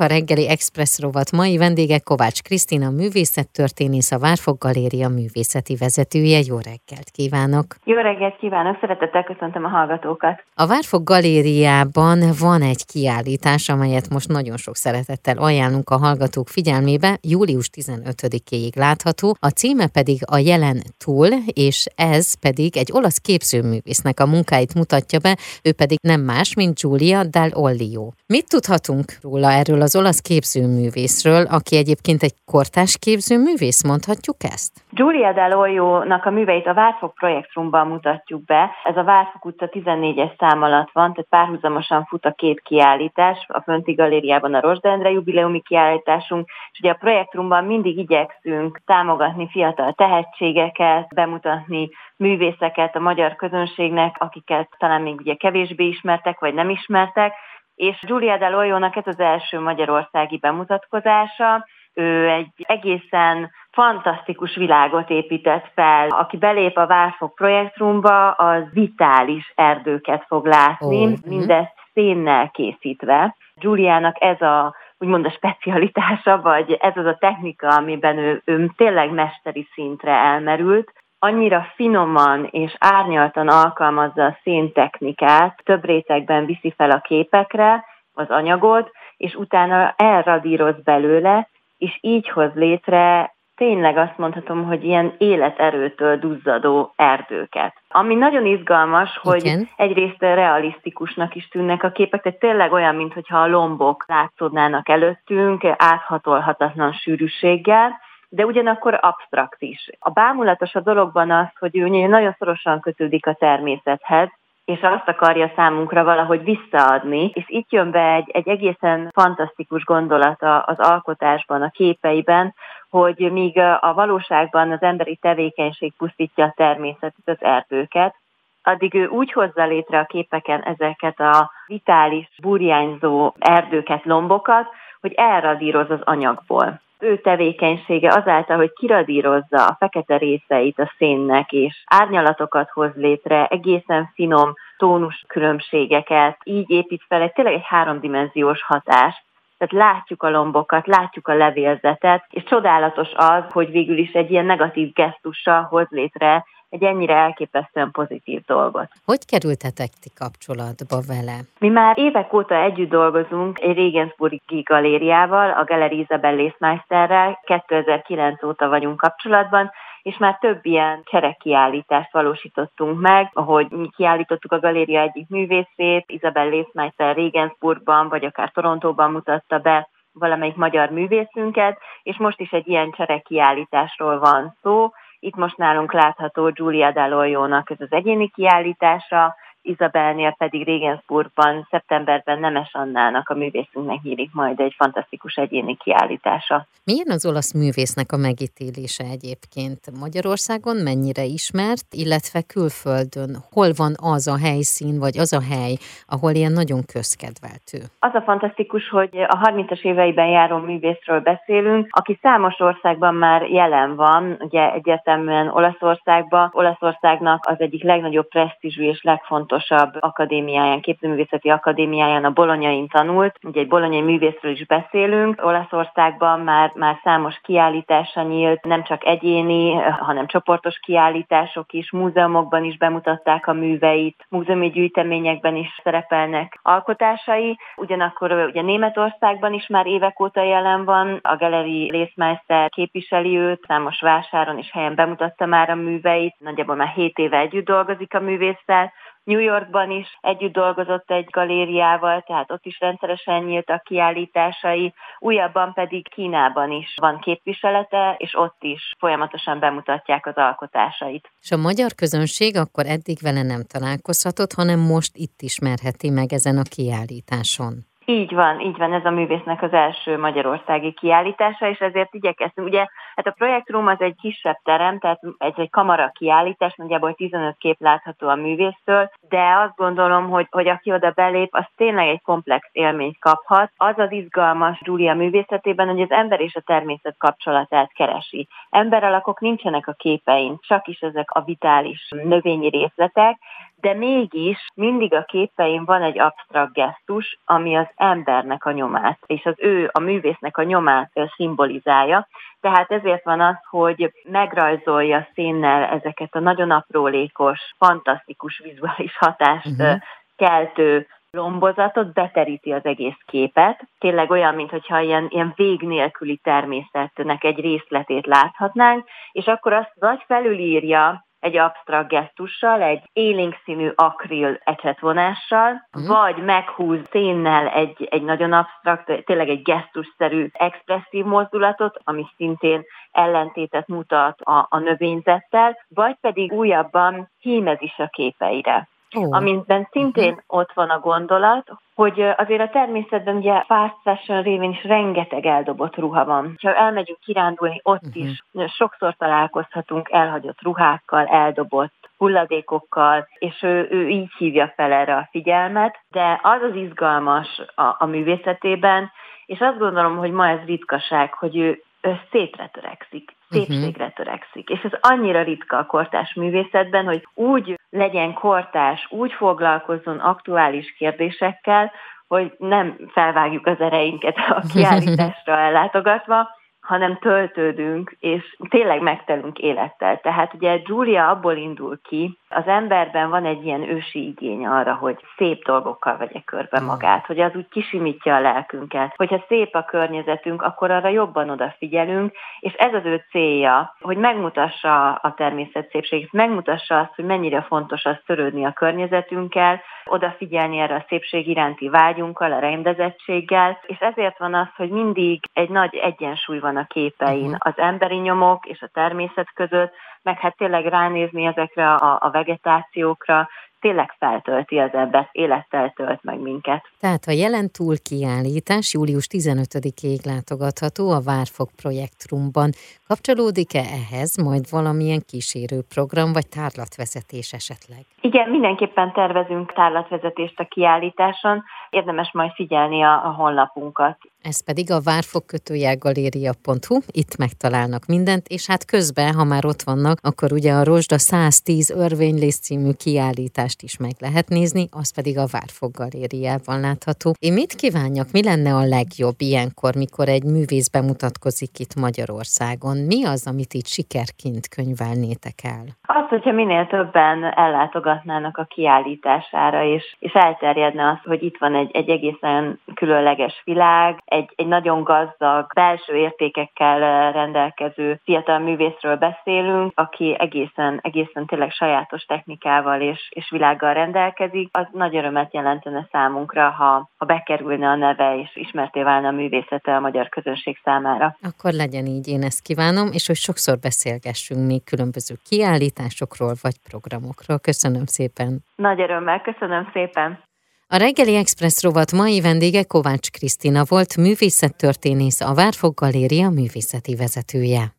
A reggeli Express rovat mai vendége Kovács Krisztina művészettörténész, a Várfok Galéria művészeti vezetője. Jó reggelt kívánok! Jó reggelt kívánok! Szeretettel köszöntöm a hallgatókat! A Várfok Galériában van egy kiállítás, amelyet most nagyon sok szeretettel ajánlunk a hallgatók figyelmébe. Július 15-éig látható, a címe pedig a Jelen túl, és ez pedig egy olasz képzőművésznek a munkáit mutatja be, ő pedig nem más, mint Giulia Dal Ollio. Mit tudhatunk róla erről az olasz képzőművészről, aki egyébként egy kortás képzőművész, mondhatjuk ezt? Giulia Dell'Olio-nak a műveit a Várfok projektrumban mutatjuk be. Ez a Várfok utca 14-es szám alatt van, tehát párhuzamosan fut a két kiállítás, a Fönti Galériában a Rosdendre jubileumi kiállításunk, és ugye a projektrumban mindig igyekszünk támogatni fiatal tehetségeket, bemutatni művészeket a magyar közönségnek, akiket talán még ugye kevésbé ismertek, vagy nem ismertek, és Giulia Del Oljónak ez az első magyarországi bemutatkozása. Ő egy egészen fantasztikus világot épített fel. Aki belép a Várfok projektrumba, az vitális erdőket fog látni, oh. mindezt szénnel készítve. Giuliának ez a úgymond a specialitása, vagy ez az a technika, amiben ő, ő tényleg mesteri szintre elmerült annyira finoman és árnyaltan alkalmazza a széntechnikát, több rétegben viszi fel a képekre az anyagot, és utána elradíroz belőle, és így hoz létre tényleg azt mondhatom, hogy ilyen életerőtől duzzadó erdőket. Ami nagyon izgalmas, hogy Igen. egyrészt realisztikusnak is tűnnek a képek, tehát tényleg olyan, mintha a lombok látszódnának előttünk, áthatolhatatlan sűrűséggel, de ugyanakkor absztrakt is. A bámulatos a dologban az, hogy ő nagyon szorosan kötődik a természethez, és azt akarja számunkra valahogy visszaadni, és itt jön be egy, egy egészen fantasztikus gondolata az alkotásban, a képeiben, hogy míg a valóságban az emberi tevékenység pusztítja a természetet, az erdőket, addig ő úgy hozza létre a képeken ezeket a vitális, burjányzó erdőket, lombokat, hogy elradíroz az anyagból ő tevékenysége azáltal, hogy kiradírozza a fekete részeit a szénnek, és árnyalatokat hoz létre, egészen finom tónus különbségeket, így épít fel egy tényleg egy háromdimenziós hatást, tehát látjuk a lombokat, látjuk a levélzetet, és csodálatos az, hogy végül is egy ilyen negatív gesztussal hoz létre egy ennyire elképesztően pozitív dolgot. Hogy kerültetek ti kapcsolatba vele? Mi már évek óta együtt dolgozunk egy Regensburgi galériával, a Galerie Isabel Lészmeisterrel, 2009 óta vagyunk kapcsolatban, és már több ilyen cserekiállítást valósítottunk meg, ahogy mi kiállítottuk a galéria egyik művészét, Isabel Lészmeister Regensburgban, vagy akár Torontóban mutatta be valamelyik magyar művészünket, és most is egy ilyen cserekiállításról van szó, itt most nálunk látható Giulia Dall'Oljónak ez az egyéni kiállítása, Izabelnél pedig Regensburgban szeptemberben Nemes Annának, a művészünknek nyílik majd egy fantasztikus egyéni kiállítása. Milyen az olasz művésznek a megítélése egyébként? Magyarországon mennyire ismert, illetve külföldön? Hol van az a helyszín, vagy az a hely, ahol ilyen nagyon közkedveltő? Az a fantasztikus, hogy a 30-as éveiben járó művészről beszélünk, aki számos országban már jelen van, ugye egyértelműen Olaszországban. Olaszországnak az egyik legnagyobb presztízsű és legfontosabb legfontosabb akadémiáján, képzőművészeti akadémiáján, a Bolonyain tanult. Ugye egy bolonyai művészről is beszélünk. Olaszországban már, már számos kiállítása nyílt, nem csak egyéni, hanem csoportos kiállítások is, múzeumokban is bemutatták a műveit, múzeumi gyűjteményekben is szerepelnek alkotásai. Ugyanakkor ugye Németországban is már évek óta jelen van, a Galeri Lészmeister képviseli őt, számos vásáron és helyen bemutatta már a műveit, nagyjából már 7 éve együtt dolgozik a művésszel, New Yorkban is együtt dolgozott egy galériával, tehát ott is rendszeresen nyíltak kiállításai, újabban pedig Kínában is van képviselete, és ott is folyamatosan bemutatják az alkotásait. És a magyar közönség akkor eddig vele nem találkozhatott, hanem most itt ismerheti meg ezen a kiállításon. Így van, így van, ez a művésznek az első magyarországi kiállítása, és ezért igyekeztünk. Ugye, hát a projektrum az egy kisebb terem, tehát ez egy kamara kiállítás, nagyjából 15 kép látható a művésztől, de azt gondolom, hogy, hogy aki oda belép, az tényleg egy komplex élményt kaphat. Az az izgalmas Giulia művészetében, hogy az ember és a természet kapcsolatát keresi. Emberalakok nincsenek a képein, csak is ezek a vitális növényi részletek, de mégis mindig a képeim van egy absztrakt gesztus, ami az embernek a nyomát, és az ő, a művésznek a nyomát szimbolizálja. Tehát ezért van az, hogy megrajzolja színnel ezeket a nagyon aprólékos, fantasztikus vizuális hatást uh-huh. keltő lombozatot, beteríti az egész képet. Tényleg olyan, mintha ilyen, ilyen vég nélküli természetnek egy részletét láthatnánk, és akkor azt vagy felülírja egy absztrakt gesztussal, egy élénk színű akril ecsetvonással, uh-huh. vagy meghúz szénnel egy, egy nagyon absztrakt, tényleg egy gesztusszerű, expresszív mozdulatot, ami szintén ellentétet mutat a, a növényzettel, vagy pedig újabban hímez is a képeire. Oh. Amiben szintén uh-huh. ott van a gondolat, hogy azért a természetben ugye fast fashion révén is rengeteg eldobott ruha van. Ha elmegyünk kirándulni, ott uh-huh. is sokszor találkozhatunk elhagyott ruhákkal, eldobott hulladékokkal, és ő, ő így hívja fel erre a figyelmet, de az az izgalmas a, a művészetében, és azt gondolom, hogy ma ez ritkaság, hogy ő, ő szétre törekszik, szépségre uh-huh. törekszik. És ez annyira ritka a kortás művészetben, hogy úgy legyen kortás, úgy foglalkozzon aktuális kérdésekkel, hogy nem felvágjuk az ereinket a kiállításra ellátogatva, hanem töltődünk, és tényleg megtelünk élettel. Tehát ugye Julia abból indul ki, az emberben van egy ilyen ősi igény arra, hogy szép dolgokkal vegye körbe hmm. magát, hogy az úgy kisimítja a lelkünket. Hogyha szép a környezetünk, akkor arra jobban odafigyelünk, és ez az ő célja, hogy megmutassa a természet szépségét, megmutassa azt, hogy mennyire fontos az törődni a környezetünkkel, odafigyelni erre a szépség iránti vágyunkkal, a rendezettséggel, és ezért van az, hogy mindig egy nagy egyensúly van a képein, uh-huh. az emberi nyomok és a természet között, meg hát tényleg ránézni ezekre a, a vegetációkra, tényleg feltölti az embert, élettel tölt meg minket. Tehát a jelen túl kiállítás július 15-ig látogatható a Várfog projektrumban. Kapcsolódik-e ehhez majd valamilyen kísérő program vagy tárlatvezetés esetleg? Igen, mindenképpen tervezünk tárlatvezetést a kiállításon, érdemes majd figyelni a, a honlapunkat. Ez pedig a várfogkötőjelgaléria.hu, itt megtalálnak mindent, és hát közben, ha már ott vannak, akkor ugye a Rozsda 110 örvénylész című kiállítást is meg lehet nézni, az pedig a Várfog galériában látható. Én mit kívánjak, mi lenne a legjobb ilyenkor, mikor egy művész bemutatkozik itt Magyarországon? Mi az, amit itt sikerként könyvelnétek el? Az, hogyha minél többen ellátogatnának a kiállítására, és, és elterjedne az, hogy itt van egy, egy egészen különleges világ, egy, egy nagyon gazdag, belső értékekkel rendelkező fiatal művészről beszélünk, aki egészen, egészen tényleg sajátos technikával és, és világgal rendelkezik, az nagy örömet jelentene számunkra, ha, ha bekerülne a neve és ismerté válna a művészete a magyar közönség számára. Akkor legyen így, én ezt kívánom, és hogy sokszor beszélgessünk még különböző kiállításokról vagy programokról. Köszönöm szépen! Nagy örömmel, köszönöm szépen! A reggeli Express rovat mai vendége Kovács Krisztina volt, művészettörténész, a Várfog Galéria művészeti vezetője.